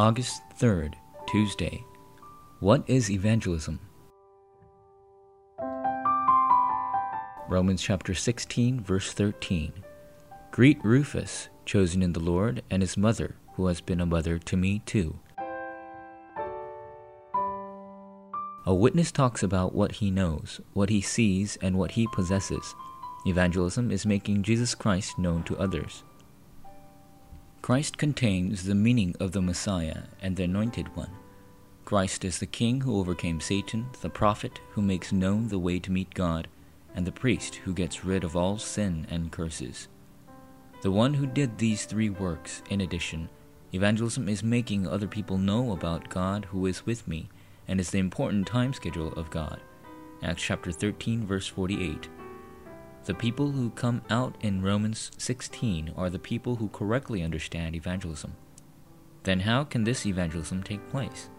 August 3rd, Tuesday. What is evangelism? Romans chapter 16, verse 13. Greet Rufus, chosen in the Lord, and his mother, who has been a mother to me too. A witness talks about what he knows, what he sees, and what he possesses. Evangelism is making Jesus Christ known to others. Christ contains the meaning of the Messiah and the Anointed One. Christ is the King who overcame Satan, the prophet who makes known the way to meet God, and the priest who gets rid of all sin and curses. The one who did these three works, in addition, evangelism is making other people know about God who is with me and is the important time schedule of God. Acts chapter 13 verse 48. The people who come out in Romans 16 are the people who correctly understand evangelism. Then how can this evangelism take place?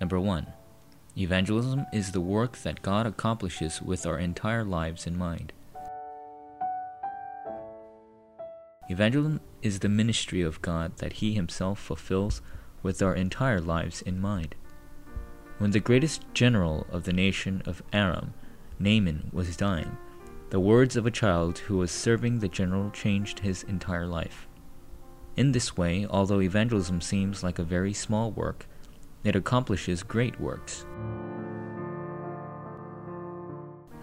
Number 1. Evangelism is the work that God accomplishes with our entire lives in mind. Evangelism is the ministry of God that He Himself fulfills with our entire lives in mind. When the greatest general of the nation of Aram, Naaman, was dying, the words of a child who was serving the general changed his entire life. In this way, although evangelism seems like a very small work, it accomplishes great works.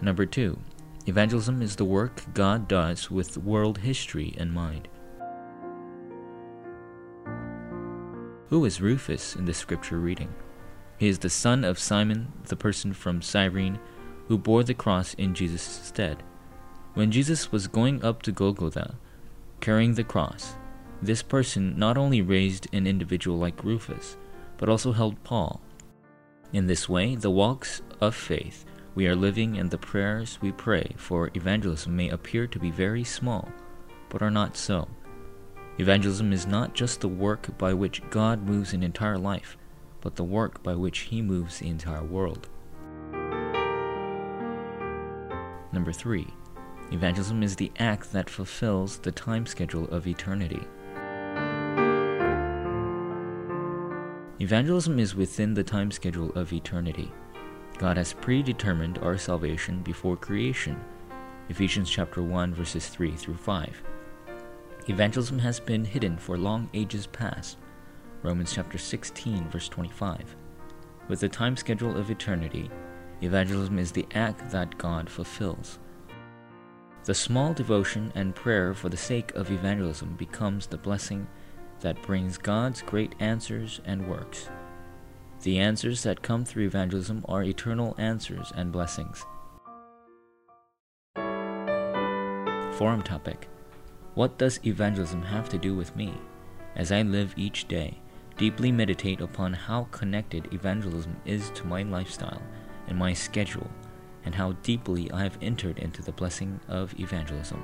Number two, evangelism is the work God does with world history in mind. Who is Rufus in the scripture reading? He is the son of Simon, the person from Cyrene, who bore the cross in Jesus' stead. When Jesus was going up to Golgotha, carrying the cross, this person not only raised an individual like Rufus, but also held Paul. In this way, the walks of faith we are living and the prayers we pray for evangelism may appear to be very small, but are not so. Evangelism is not just the work by which God moves an entire life, but the work by which He moves the entire world. Number three, evangelism is the act that fulfills the time schedule of eternity. Evangelism is within the time schedule of eternity. God has predetermined our salvation before creation. Ephesians chapter 1 verses 3 through 5. Evangelism has been hidden for long ages past. Romans chapter 16 verse 25. With the time schedule of eternity, evangelism is the act that God fulfills. The small devotion and prayer for the sake of evangelism becomes the blessing that brings God's great answers and works. The answers that come through evangelism are eternal answers and blessings. Forum topic what does evangelism have to do with me? As I live each day, deeply meditate upon how connected evangelism is to my lifestyle and my schedule, and how deeply I have entered into the blessing of evangelism.